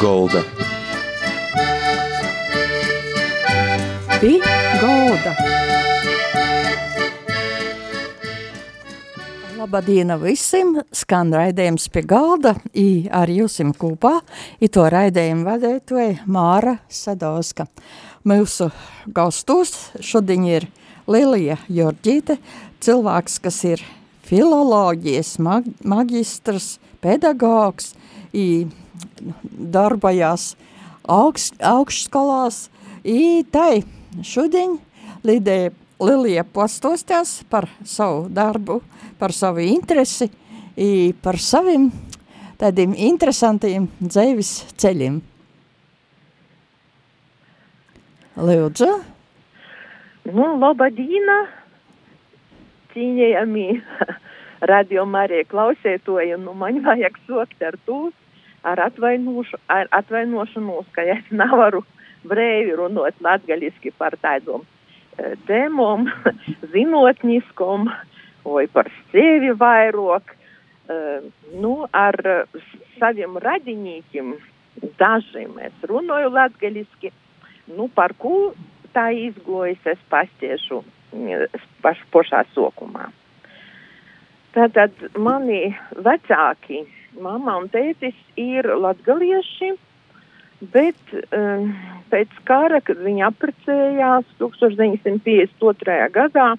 Golda. Pi Golda. Labadiena visiem! Skan raidījums pie galda, i ar jūsim kopā, i to raidījumu vadētoja Māra Sadauska. Mūsu gastos šodien ir Lilija Jorģīte, cilvēks, kas ir filoloģijas mag magistrs, pedagogs, i darbojās augst, augšskolās, i tai šodien Lidija, Lilija postostās par savu darbu, par savu interesi, i par saviem tādiem interesantiem dzīves ceļiem. Lūdzu. Nu, labadīna, cīņējami radio Marija klausētoja, nu man vajag sokt ar tūs, ar, ar atvainošanos, ka es nevaru brēvi runot latgaļiski par tādom e, tēmom, zinotniskom, vai par sevi vairāk. E, nu, ar saviem radinīkiem dažiem es runāju latgaļiski, nu, par ko tā izgojas, es pastiešu paš, pašā sokumā. Tātad mani vecāki, mamma un tētis ir latgalieši, bet um, pēc kara, kad viņi apprecējās 1952. gadā,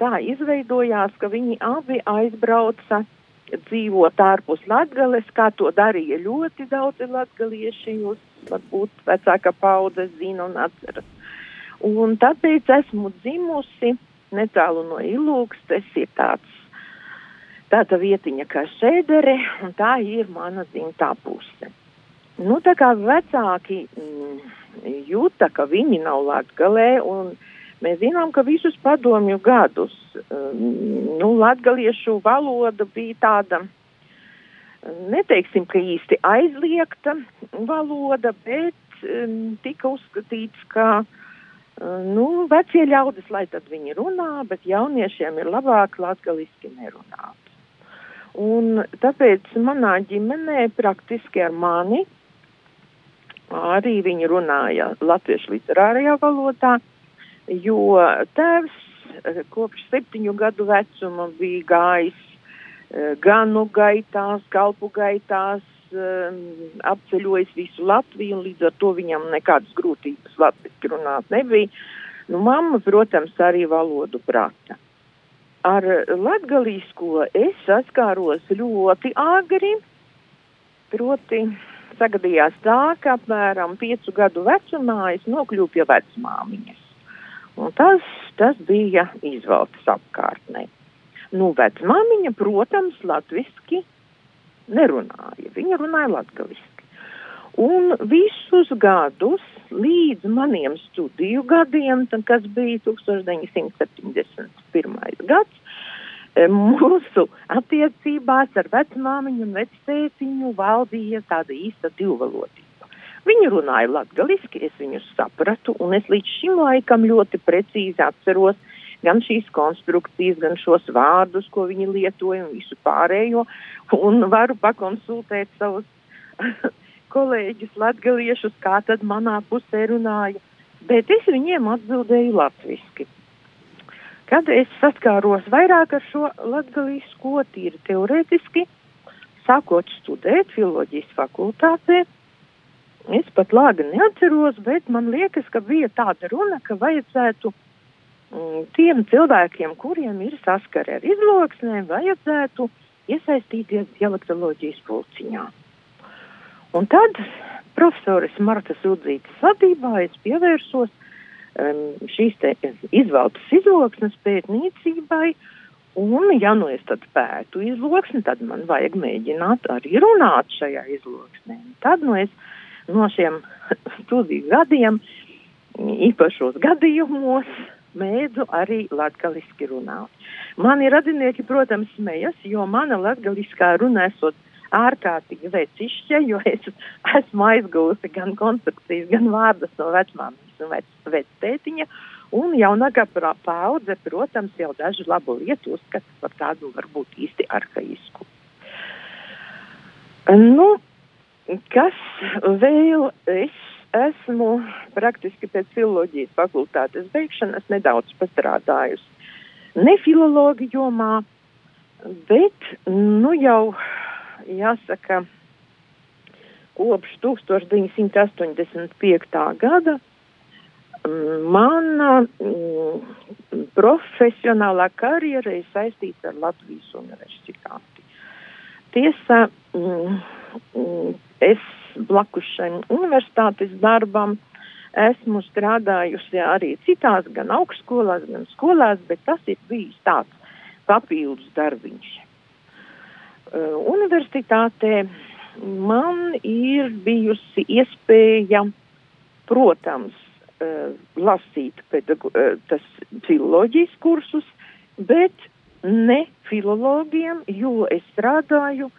tā izveidojās, ka viņi abi aizbrauca dzīvot ārpus Latgales, kā to darīja ļoti daudzi latgalieši, jūs varbūt vecāka paudze zina un atceras. Un tāpēc esmu dzimusi netālu no Ilūks, tas ir tāds, tāda vietiņa kā šēdere, un tā ir mana dzimtā puse. Nu, tā kā vecāki mm, jūta, ka viņi nav latgalē, un mēs zinām, ka visus padomju gadus, mm, nu, latgaliešu valoda bija tāda, neteiksim, ka īsti aizliegta valoda, bet mm, tika uzskatīts, ka Nu, vecie ļaudis, lai tad viņi runā, bet jauniešiem ir labāk latgaliski nerunāt. Un tāpēc manā ģimenē praktiski ar mani arī viņi runāja latviešu literārajā valodā, jo tēvs eh, kopš septiņu gadu vecuma bija gājis eh, ganu gaitās, kalpu gaitās, um, apceļojis visu Latviju, un līdz ar to viņam nekādas grūtības latviski runāt nebija. Nu, mamma, protams, arī valodu prata. Ar latgalīsko es saskāros ļoti agri, proti sagadījās tā, ka apmēram piecu gadu vecumā es nokļuvu pie vecmāmiņas. Un tas, tas bija izvaltas apkārtnē. Nu, vecmāmiņa, protams, latviski nerunāja. Viņa runāja latgaliski. Un visus gadus līdz maniem studiju gadiem, kas bija 1971. gads, e, mūsu attiecībās ar vecmāmiņu un vectētiņu valdīja tāda īsta divvalodība. Viņi runāja latgaliski, es viņus sapratu, un es līdz šim laikam ļoti precīzi atceros, gan šīs konstrukcijas, gan šos vārdus, ko viņi lietoja un visu pārējo, un varu pakonsultēt savus kolēģus latgaliešus, kā tad manā pusē runāja, bet es viņiem atbildēju latviski. Kad es saskāros vairāk ar šo latgalīsko tīri teorētiski, sākot studēt filoloģijas fakultātē, es pat labi neatceros, bet man liekas, ka bija tāda runa, ka vajadzētu Mm, tiem cilvēkiem, kuriem ir saskare ar izloksnēm, vajadzētu iesaistīties dialektoloģijas pulciņā. Un tad profesoris Marta Sudzītas vadībā es pievērsos um, šīs te izveltas izloksnes pētniecībai, un ja nu es tad pētu izloksni, tad man vajag mēģināt arī runāt šajā izloksnē. Tad nu es no šiem studiju gadiem īpašos gadījumos mēdzu arī latgaliski runāt. Mani radinieki, protams, smejas, jo mana latgaliskā runa esot ārkārtīgi vecišķa, jo es esmu aizgūsi gan konstrukcijas, gan vārdas no vecmāmiņas un vec, vectētiņa, un jaunākā paudze, protams, jau dažu labu lietu uzskata par tādu varbūt īsti arhaisku. Nu, kas vēl es esmu praktiski pēc filoloģijas fakultātes beigšanas nedaudz pastrādājusi. Ne filologi jomā, bet, nu jau, jāsaka, kopš 1985. gada mana mm, profesionālā karjera ir saistīta ar Latvijas universitāti. Tiesa, mm, mm, es blakus šim universitātes darbam esmu strādājusi arī citās, gan augstskolās, gan skolās, bet tas ir bijis tāds papildus darbiņš. Universitātē man ir bijusi iespēja, protams, uh, lasīt pedago, uh, tas filoloģijas kursus, bet ne filologiem, jo es strādāju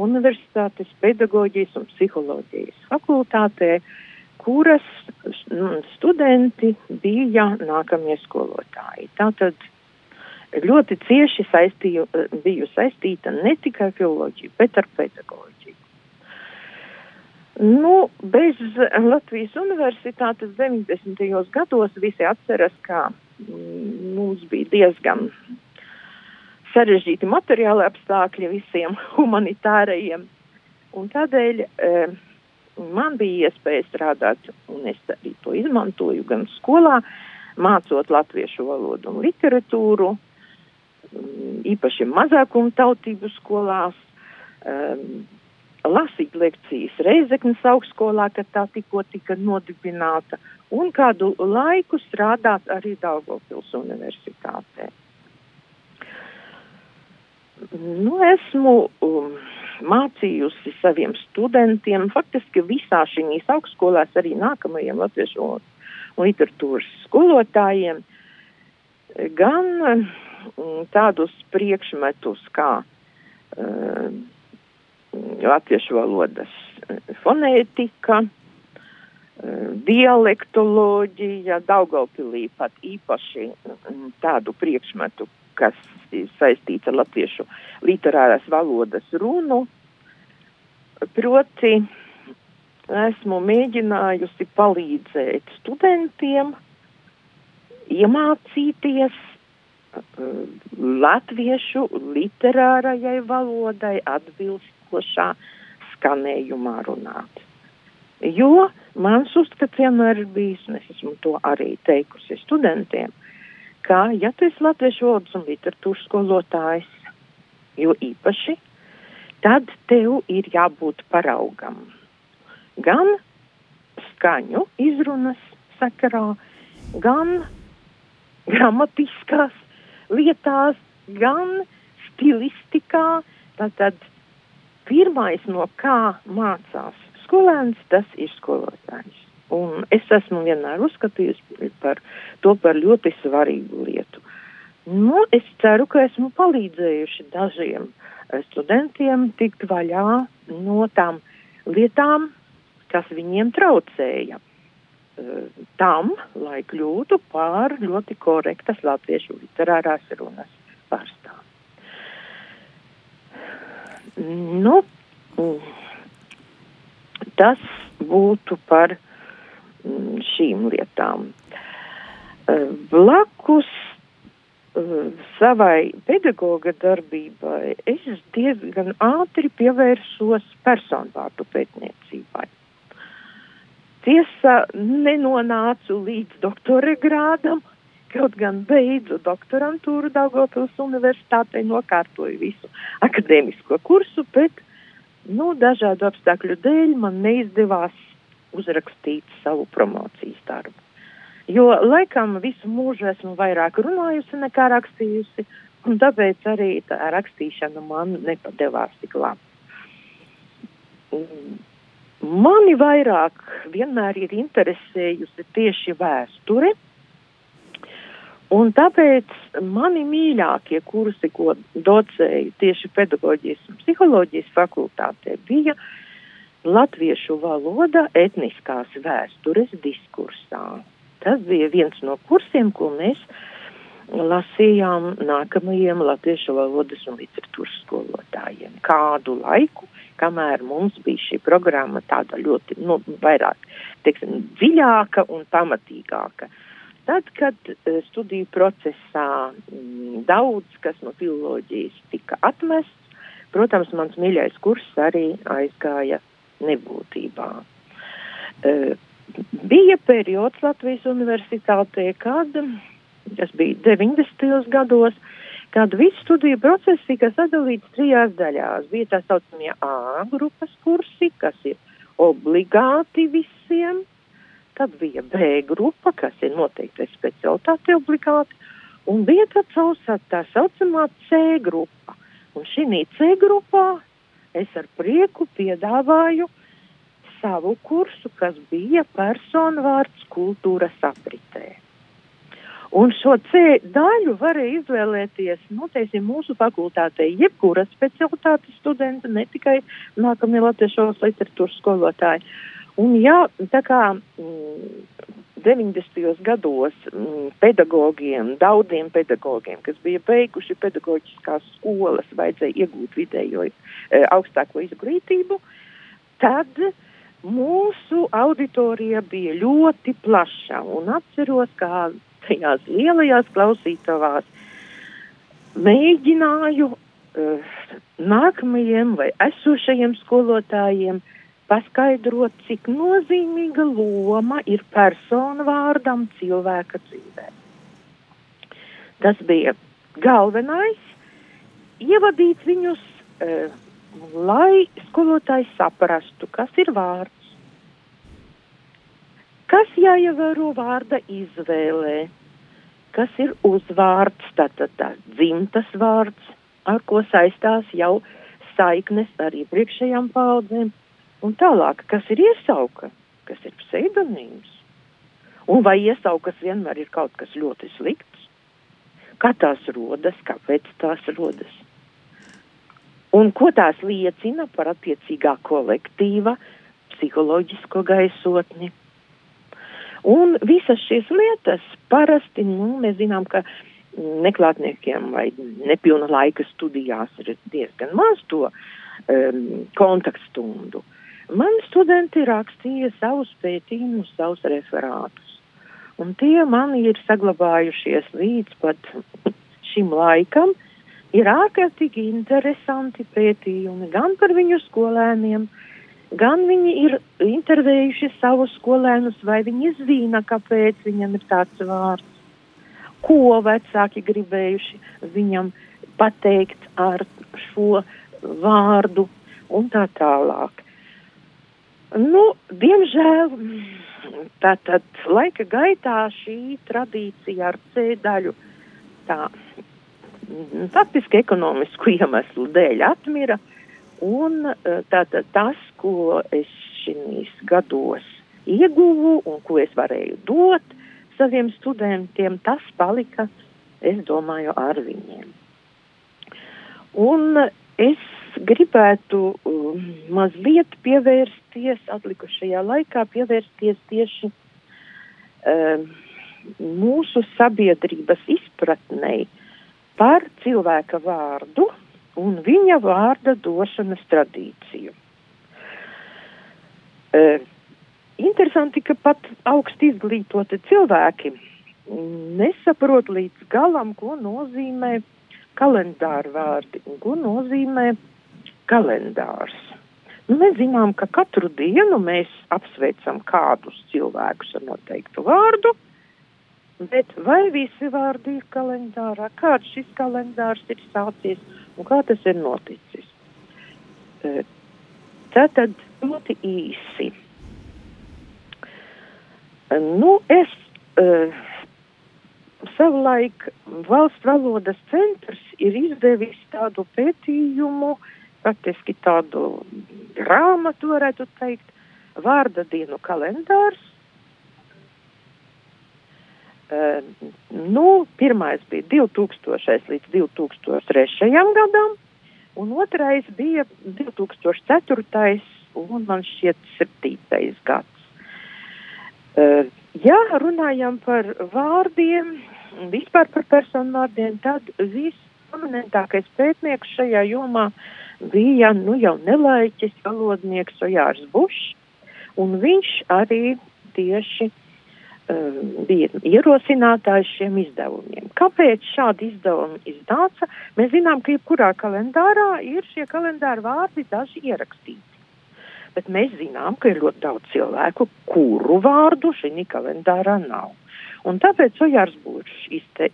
Universitātes pedagoģijas un psiholoģijas fakultātē, kuras studenti bija nākamie skolotāji. Tātad ļoti cieši saistīju, biju saistīta ne tikai filoloģija, bet ar pedagoģiju. Nu, bez Latvijas universitātes 90. gados visi atceras, ka mm, mums bija diezgan sarežģīti materiāli apstākļi visiem humanitārajiem. Un tādēļ e, man bija iespēja strādāt, un es arī to izmantoju gan skolā, mācot latviešu valodu un literatūru, mm, īpaši mazākumu tautību skolās, um, lasīt lekcijas Reizeknas augstskolā, kad tā tikko tika nodibināta, un kādu laiku strādāt arī Daugavpils universitātē. Nu, esmu um, mācījusi saviem studentiem, faktiski visā šīs augstskolās, arī nākamajiem latviešu literatūras skolotājiem, gan um, tādus priekšmetus kā uh, latviešu valodas fonētika, uh, dialektoloģija, Daugaupilī pat īpaši um, tādu priekšmetu, kas saistīts ar latviešu literārās valodas runu. Proti, esmu mēģinājusi palīdzēt studentiem iemācīties uh, latviešu literārajai valodai atbilstošā skanējumā runāt. Jo mans uzskats vienmēr ir bijis, un es esmu to arī teikusi studentiem, ka, ja tu esi latviešu valodas un literatūras skolotājs, jo īpaši, tad tev ir jābūt paraugam. Gan skaņu izrunas sakarā, gan gramatiskās lietās, gan stilistikā. Tātad pirmais, no kā mācās skolēns, tas ir skolotājs. Un es esmu vienmēr uzskatījusi par to par ļoti svarīgu lietu. Nu, es ceru, ka esmu palīdzējuši dažiem eh, studentiem tikt vaļā no tām lietām, kas viņiem traucēja eh, tam, lai kļūtu par ļoti korektas latviešu literārās runas Nu, tas būtu par Mm, šīm lietām. Eh, blakus eh, savai pedagoga darbībai es diezgan ātri pievērsos personvārdu pētniecībai. Tiesa, nenonācu līdz doktora grādam, kaut gan beidzu doktorantūru Daugavpils universitātei, nokārtoju visu akadēmisko kursu, bet, nu, dažādu apstākļu dēļ man neizdevās uzrakstīt savu promocijas darbu. Jo laikam visu mūžu esmu vairāk runājusi nekā rakstījusi, un tāpēc arī tā rakstīšana man nepadevās tik labi. Mani vairāk vienmēr ir interesējusi tieši vēsture, un tāpēc mani mīļākie kursi, ko docēju tieši pedagoģijas un psiholoģijas fakultātē, bija uh, latviešu valoda etniskās vēstures diskursā. Tas bija viens no kursiem, ko mēs lasījām nākamajiem latviešu valodas un literatūras skolotājiem. kādu laiku, kamēr mums bija šī programma tāda ļoti, nu, vairāk, teiksim, dziļāka un pamatīgāka. Tad, kad uh, studiju procesā m, daudz kas no filoloģijas tika atmests, protams, mans mīļais kurs arī aizgāja nebūtībā. Uh, bija periods Latvijas universitātē, kad, tas bija 90. gados, kad viss studiju process tika sadalīts trijās daļās. Bija tā saucamie A grupas kursi, kas ir obligāti visiem, tad bija B grupa, kas ir noteikti specialitāte obligāti, un bija tā, causā, tā saucamā C grupa. Un šī C grupā es ar prieku piedāvāju savu kursu, kas bija personu vārds kultūras apritē. Un šo C daļu varēja izvēlēties, nu, teiksim, mūsu fakultātē, jebkura specialitātes studenta, ne tikai nākamie latviešu literatūras skolotāji. Un jā, tā kā mm, 90. gados mm, pedagogiem, daudziem pedagogiem, kas bija beiguši pedagoģiskās skolas, vajadzēja iegūt vidējo e, augstāko izglītību, tad mūsu auditorija bija ļoti plaša. Un atceros, kā tajās lielajās klausītavās mēģināju uh, nākamajiem vai esošajiem skolotājiem paskaidrot, cik nozīmīga loma ir personu vārdam cilvēka dzīvē. Tas bija galvenais, ievadīt viņus, uh, lai skolotājs saprastu, kas ir vārds, Kas jāievēro vārda izvēlē? Kas ir uzvārds, tātad tā, tā dzimtas vārds, ar ko saistās jau saiknes ar iepriekšējām paudzēm, un tālāk, kas ir iesauka, kas ir pseidonīms, un vai iesaukas vienmēr ir kaut kas ļoti slikts, kā tās rodas, kāpēc tās rodas, un ko tās liecina par attiecīgā kolektīva psiholoģisko gaisotni. Un visas šīs lietas parasti, nu, mēs zinām, ka neklātniekiem vai nepilna laika studijās ir diezgan maz to um, kontaktstundu. Mani studenti rakstīja savus pētījumus, savus referātus. Un tie man ir saglabājušies līdz pat šim laikam. Ir ārkārtīgi interesanti pētījumi gan par viņu skolēniem, gan viņi ir intervējuši savus skolēnus, vai viņi zina, kāpēc viņam ir tāds vārds, ko vecāki gribējuši viņam pateikt ar šo vārdu un tā tālāk. Nu, diemžēl tātad laika gaitā šī tradīcija ar C daļu tā faktiski ekonomisku iemeslu dēļ atmira. Un e, tātad tas, ko es šīs gados ieguvu un ko es varēju dot saviem studentiem, tas palika, es domāju, ar viņiem. Un es gribētu mazliet pievērsties, atlikušajā laikā pievērsties tieši um, mūsu sabiedrības izpratnei par cilvēka vārdu un viņa vārda došanas tradīciju. Uh, interesanti, ka pat augsti izglītoti cilvēki nesaprot līdz galam, ko nozīmē kalendāra vārdi un ko nozīmē kalendārs. Nu, mēs zinām, ka katru dienu mēs apsveicam kādus cilvēkus ar noteiktu vārdu, bet vai visi vārdi ir kalendārā, kāds šis kalendārs ir sācies, Un kā tas ir noticis? Tātad ļoti īsi. Nu, es uh, savulaik valsts valodas centrs ir izdevis tādu pētījumu, praktiski tādu grāmatu, varētu teikt, vārda dienu kalendārs. Uh, nu, pirmais bija 2000 līdz 2003 gadam, un otrais bija 2004. un man šķiet 7. gads. Uh, ja runājam par vārdiem, vispār par personu vārdiem, tad viss prominentākais pētnieks šajā jomā bija nu, jau nelaiķis valodnieks Ojārs Bušs, un viņš arī tieši uh, bija ierosinātājs šiem izdevumiem. Kāpēc šādi izdevumi iznāca? Mēs zinām, ka jebkurā kalendārā ir šie kalendāra vārdi daži ierakstīti. Bet mēs zinām, ka ir ļoti daudz cilvēku, kuru vārdu šī kalendārā nav. Un tāpēc Ojārs Būršs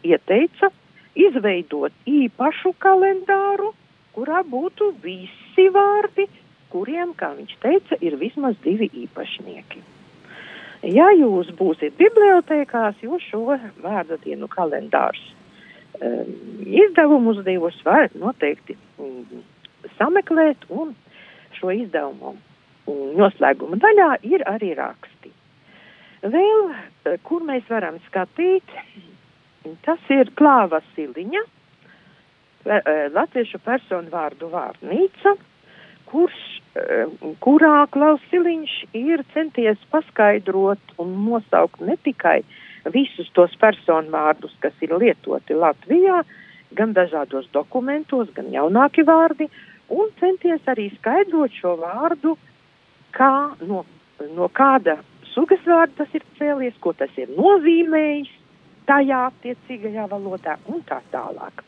ieteica izveidot īpašu kalendāru, kurā būtu visi vārdi, kuriem, kā viņš teica, ir vismaz divi īpašnieki. Ja jūs būsiet bibliotekās, jūs šo vārdu dienu kalendārus um, izdevumus divus varat noteikti um, sameklēt un šo izdevumu um, noslēguma daļā ir arī raksti. Vēl, eh, kur mēs varam skatīt, tas ir Klāva Siliņa, eh, latviešu personu vārdu vārnīca, kurš Eh, kurā Klaus Siliņš ir centies paskaidrot un nosaukt ne tikai visus tos personvārdus, kas ir lietoti Latvijā, gan dažādos dokumentos, gan jaunāki vārdi, un centies arī skaidrot šo vārdu, kā no, no kāda sugas vārda tas ir cēlies, ko tas ir nozīmējis tajā attiecīgajā valodā un tā tālāk.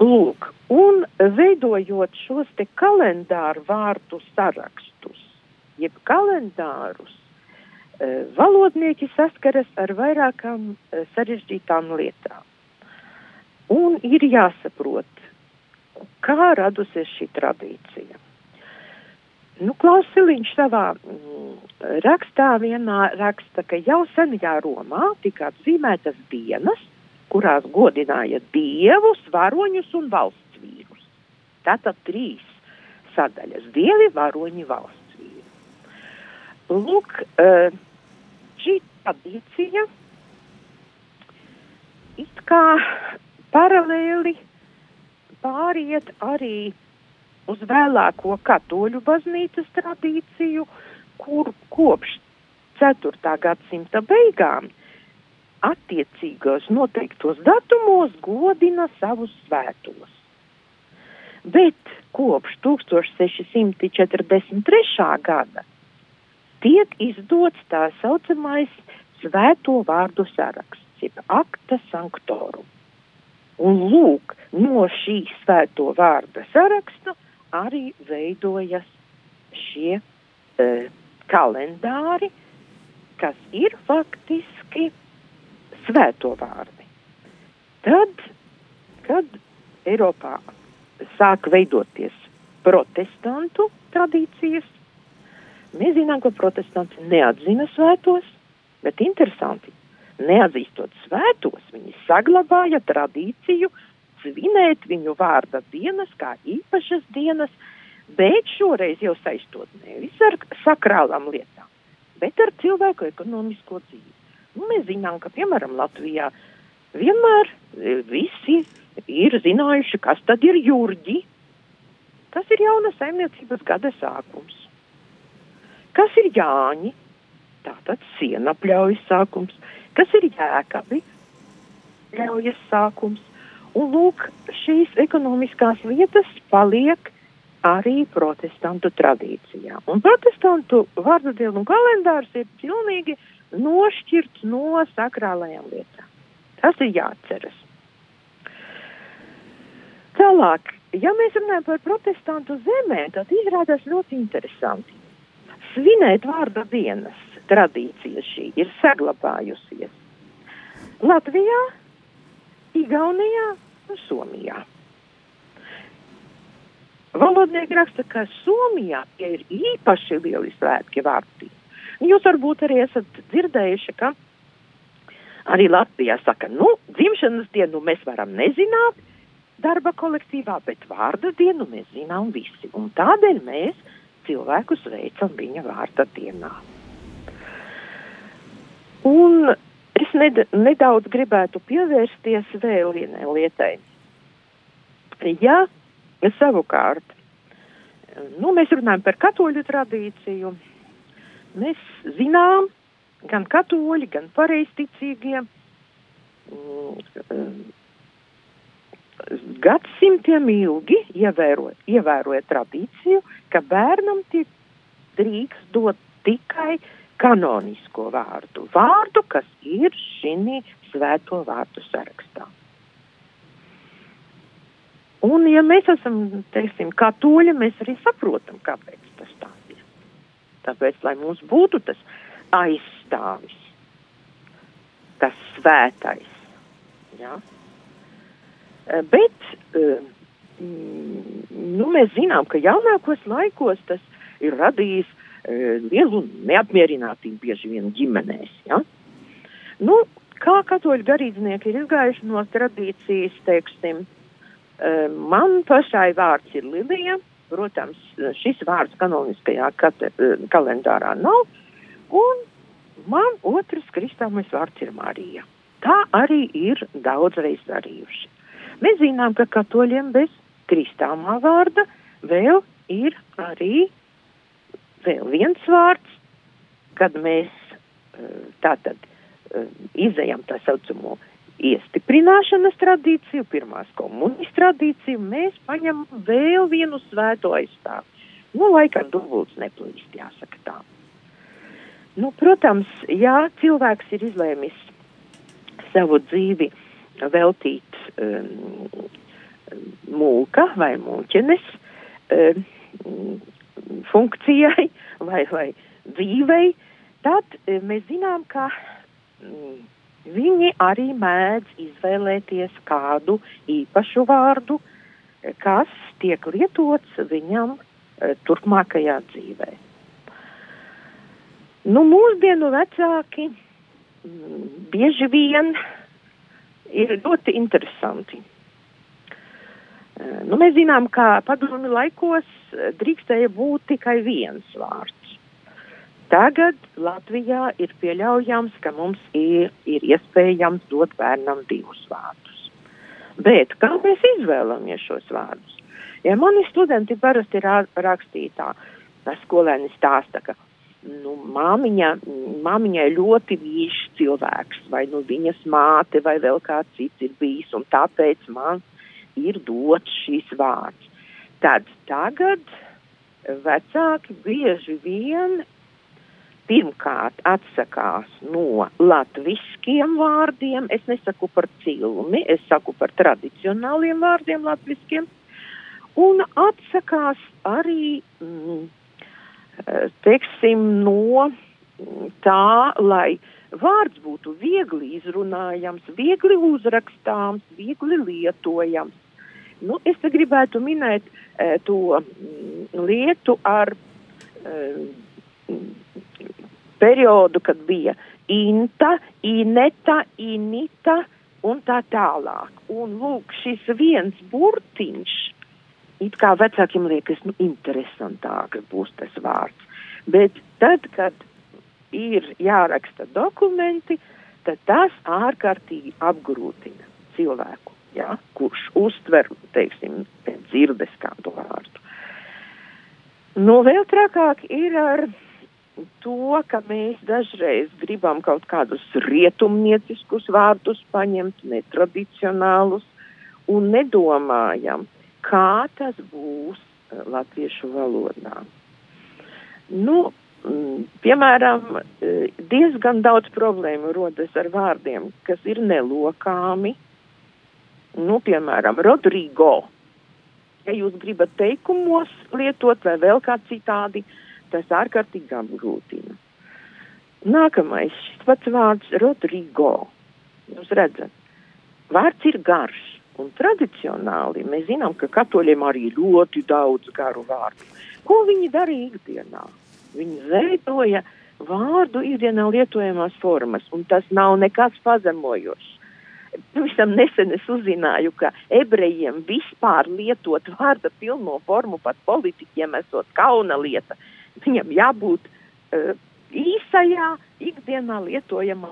Lūk, un veidojot šos te kalendāru vārdu sarakstus, jeb kalendārus, e, valodnieki saskaras ar vairākām e, sarežģītām lietām. Un ir jāsaprot, kā radusies šī tradīcija. Nu, Klausiliņš savā mm, rakstā vienā raksta, ka jau senajā Romā tika atzīmētas dienas, kurās godināja dievus, varoņus un valsts vīrus. Tātad trīs sadaļas - dievi, varoņi, valsts vīri. Lūk, eh, šī tradīcija it kā paralēli pāriet arī uz vēlāko katoļu baznīcas tradīciju, kur kopš 4. gadsimta beigām attiecīgos noteiktos datumos godina savus svētos. Bet kopš 1643. gada tiek izdots tā saucamais svēto vārdu saraksts, jeb akta sanktorum. Un lūk, no šī svēto vārda saraksta arī veidojas šie e, kalendāri, kas ir faktiski svēto vārdi. Tad, kad Eiropā sāk veidoties protestantu tradīcijas, mēs zinām, ka protestanti neatzina svētos, bet interesanti, neatzīstot svētos, viņi saglabāja tradīciju svinēt viņu vārda dienas kā īpašas dienas, bet šoreiz jau saistot nevis ar sakrālām lietām, bet ar cilvēku ekonomisko dzīvi. Nu, mēs zinām, ka piemēram Latvijā vienmēr e, visi ir zinājuši, kas tad ir jūrģi. Tas ir jauna saimniecības gada sākums. Kas ir Jāņi? Tātad siena pļaujas sākums. Kas ir jēkabi? Pļaujas sākums. Un lūk, šīs ekonomiskās lietas paliek arī protestantu tradīcijā. Un protestantu vārdu dienu kalendārs ir pilnīgi nošķirts no sakrālajām lietām. Tas ir jāatceras. Tālāk, ja mēs runājam par protestantu zemēm, tad izrādās ļoti interesanti. Svinēt vārda dienas tradīcija šī ir saglabājusies Latvijā, Igaunijā un Somijā. Valodnieki raksta, ka Somijā tie ir īpaši lieli svētki vārdi. Jūs varbūt arī esat dzirdējuši, ka arī Latvijā saka, nu, dzimšanas dienu mēs varam nezināt darba kolektīvā, bet vārda dienu mēs zinām visi. Un tādēļ mēs cilvēku sveicam viņa vārda dienā. Un es ned nedaudz gribētu pievērsties vēl vienai lietai. Ja savukārt, nu, mēs runājam par katoļu tradīciju, mēs zinām, gan katoļi, gan pareizticīgie, mm, gadsimtiem ilgi ievēroja, ievēroja tradīciju, ka bērnam tiek drīkst dot tikai kanonisko vārdu. Vārdu, kas ir šī svēto vārdu sarakstā. Un, ja mēs esam, teiksim, katoļi, mēs arī saprotam, kāpēc tas tā ir. Tāpēc, lai mums būtu tas aizstāvis, tas svētais. Ja? Bet nu, mēs zinām, ka jaunākos laikos tas ir radījis lielu neapmierinātību bieži vien ģimenēs. Ja? Nu, kā katoļu garīdznieki ir izgājuši no tradīcijas, teiksim, Man pašai vārds ir Lilija. Protams, šis vārds kanoniskajā kate, kalendārā nav. Un man otrs kristāmais vārds ir Marija. Tā arī ir daudzreiz darījuši. Mēs zinām, ka katoļiem bez kristāmā vārda vēl ir arī vēl viens vārds, kad mēs tātad izējam tā saucamo iestiprināšanas tradīciju, pirmās komunijas tradīciju, mēs paņemam vēl vienu svēto aizstāvu. Nu, laikam dubults neplīst, jāsaka tā. Nu, protams, ja cilvēks ir izlēmis savu dzīvi veltīt um, mūka vai mūķenes um, funkcijai vai, vai dzīvei, tad um, mēs zinām, ka um, Viņi arī mēdz izvēlēties kādu īpašu vārdu, kas tiek lietots viņam e, turpmākajā dzīvē. Nu, mūsdienu vecāki mm, bieži vien ir ļoti interesanti. Nu, mēs zinām, ka padomju laikos drīkstēja būt tikai viens vārds. Tagad Latvijā ir pieļaujams, ka mums ir, ir iespējams dot bērnam divus vārdus. Bet kā mēs izvēlamies šos vārdus? Ja mani studenti parasti ir rakstītā, skolēni stāsta, ka nu, māmiņa, māmiņai ļoti mīļš cilvēks, vai nu viņas māte, vai vēl kāds cits ir bijis, un tāpēc man ir dots šīs vārds. Tad tagad vecāki bieži vien pirmkārt atsakās no latviskiem vārdiem. Es nesaku par cilmi, es saku par tradicionāliem vārdiem latviskiem. Un atsakās arī, mm, teiksim, no tā, lai vārds būtu viegli izrunājams, viegli uzrakstāms, viegli lietojams. Nu, es te gribētu minēt e, to mm, lietu ar e, periodu, kad bija Inta, Ineta, Inita un tā tālāk. Un lūk, šis viens burtiņš, it kā vecākiem liekas, nu, interesantāk būs tas vārds. Bet tad, kad ir jāraksta dokumenti, tad tas ārkārtīgi apgrūtina cilvēku, ja, kurš uztver, teiksim, dzirdes kādu vārdu. Nu, vēl trakāk ir ar to, ka mēs dažreiz gribam kaut kādus rietumnieciskus vārdus paņemt, netradicionālus, un nedomājam, kā tas būs eh, latviešu valodā. Nu, piemēram, eh, diezgan daudz problēmu rodas ar vārdiem, kas ir nelokāmi. Nu, piemēram, Rodrigo. Ja jūs gribat teikumos lietot vai vēl kā citādi, tas ārkārtīgi apgrūtina. Nākamais, šis pats vārds Rodrigo. Jūs redzat, vārds ir garš. Un tradicionāli mēs zinām, ka katoļiem arī ļoti daudz garu vārdu. Ko viņi darīja ikdienā? Viņi veidoja vārdu ikdienā lietojamās formas, un tas nav nekas pazemojošs. Pavisam nesen es uzzināju, ka ebrejiem vispār lietot vārda pilno formu pat politiķiem esot kauna lieta. Viņam jābūt uh, īsajā, ikdienā lietojamā.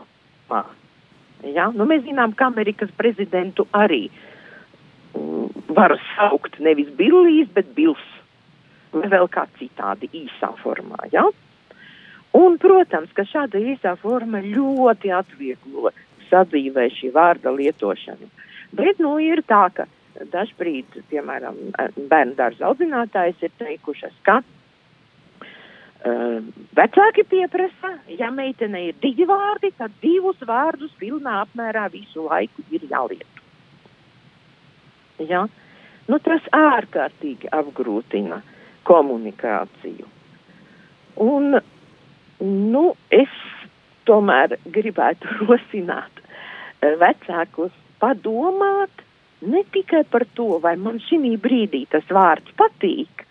Ja? Nu, mēs zinām, ka Amerikas prezidentu arī um, var saukt nevis Billijs, bet Bils. Vai vēl kā citādi īsā formā. Ja? Un, protams, ka šāda īsā forma ļoti atvieglo sadzīvē šī vārda lietošanu. Bet, nu, ir tā, ka dažbrīd, piemēram, bērnu dārza audzinātājs ir teikušas, ka uh, vecāki pieprasa, ja meitene ir divi vārdi, tad divus vārdus pilnā apmērā visu laiku ir jālieto. Ja? Nu, tas ārkārtīgi apgrūtina komunikāciju. Un, nu, es tomēr gribētu rosināt vecākus padomāt ne tikai par to, vai man šī brīdī tas vārds patīk,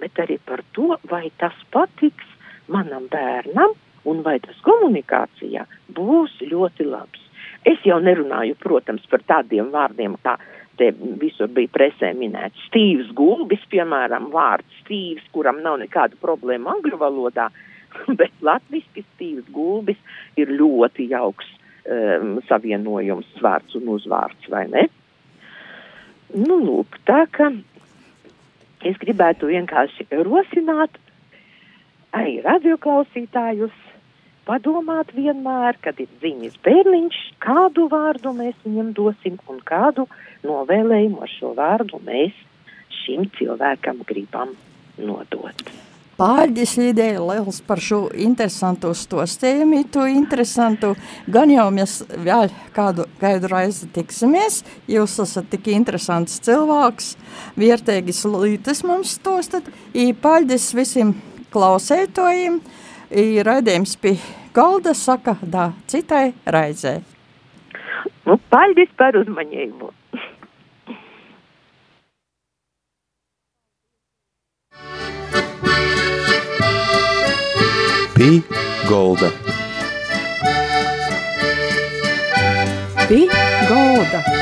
bet arī par to, vai tas patiks manam bērnam un vai tas komunikācijā būs ļoti labs. Es jau nerunāju, protams, par tādiem vārdiem, kā te visur bija presē minēts Stīvs Gulbis, piemēram, vārds Stīvs, kuram nav nekāda problēma angļu valodā, bet latviski Stīvs Gulbis ir ļoti jauks um, savienojums vārds un uzvārds, vai ne? Nu, lūk, tā ka es gribētu vienkārši rosināt arī radioklausītājus padomāt vienmēr, kad ir ziņas bērniņš, kādu vārdu mēs viņam dosim un kādu novēlējumu ar šo vārdu mēs šim cilvēkam gribam nodot. Pārģis ideja liels par šo interesantu stostējumu, to interesantu. Gan jau mēs vēl kādu, kādu reizi tiksimies, jūs esat tik interesants cilvēks, viertēgis lītes mums stostat, i pārģis visiem klausētojiem, i raidījums pie galda saka da citai raizē. Nu, paldies par uzmanību! Pī Golda. Pie galda.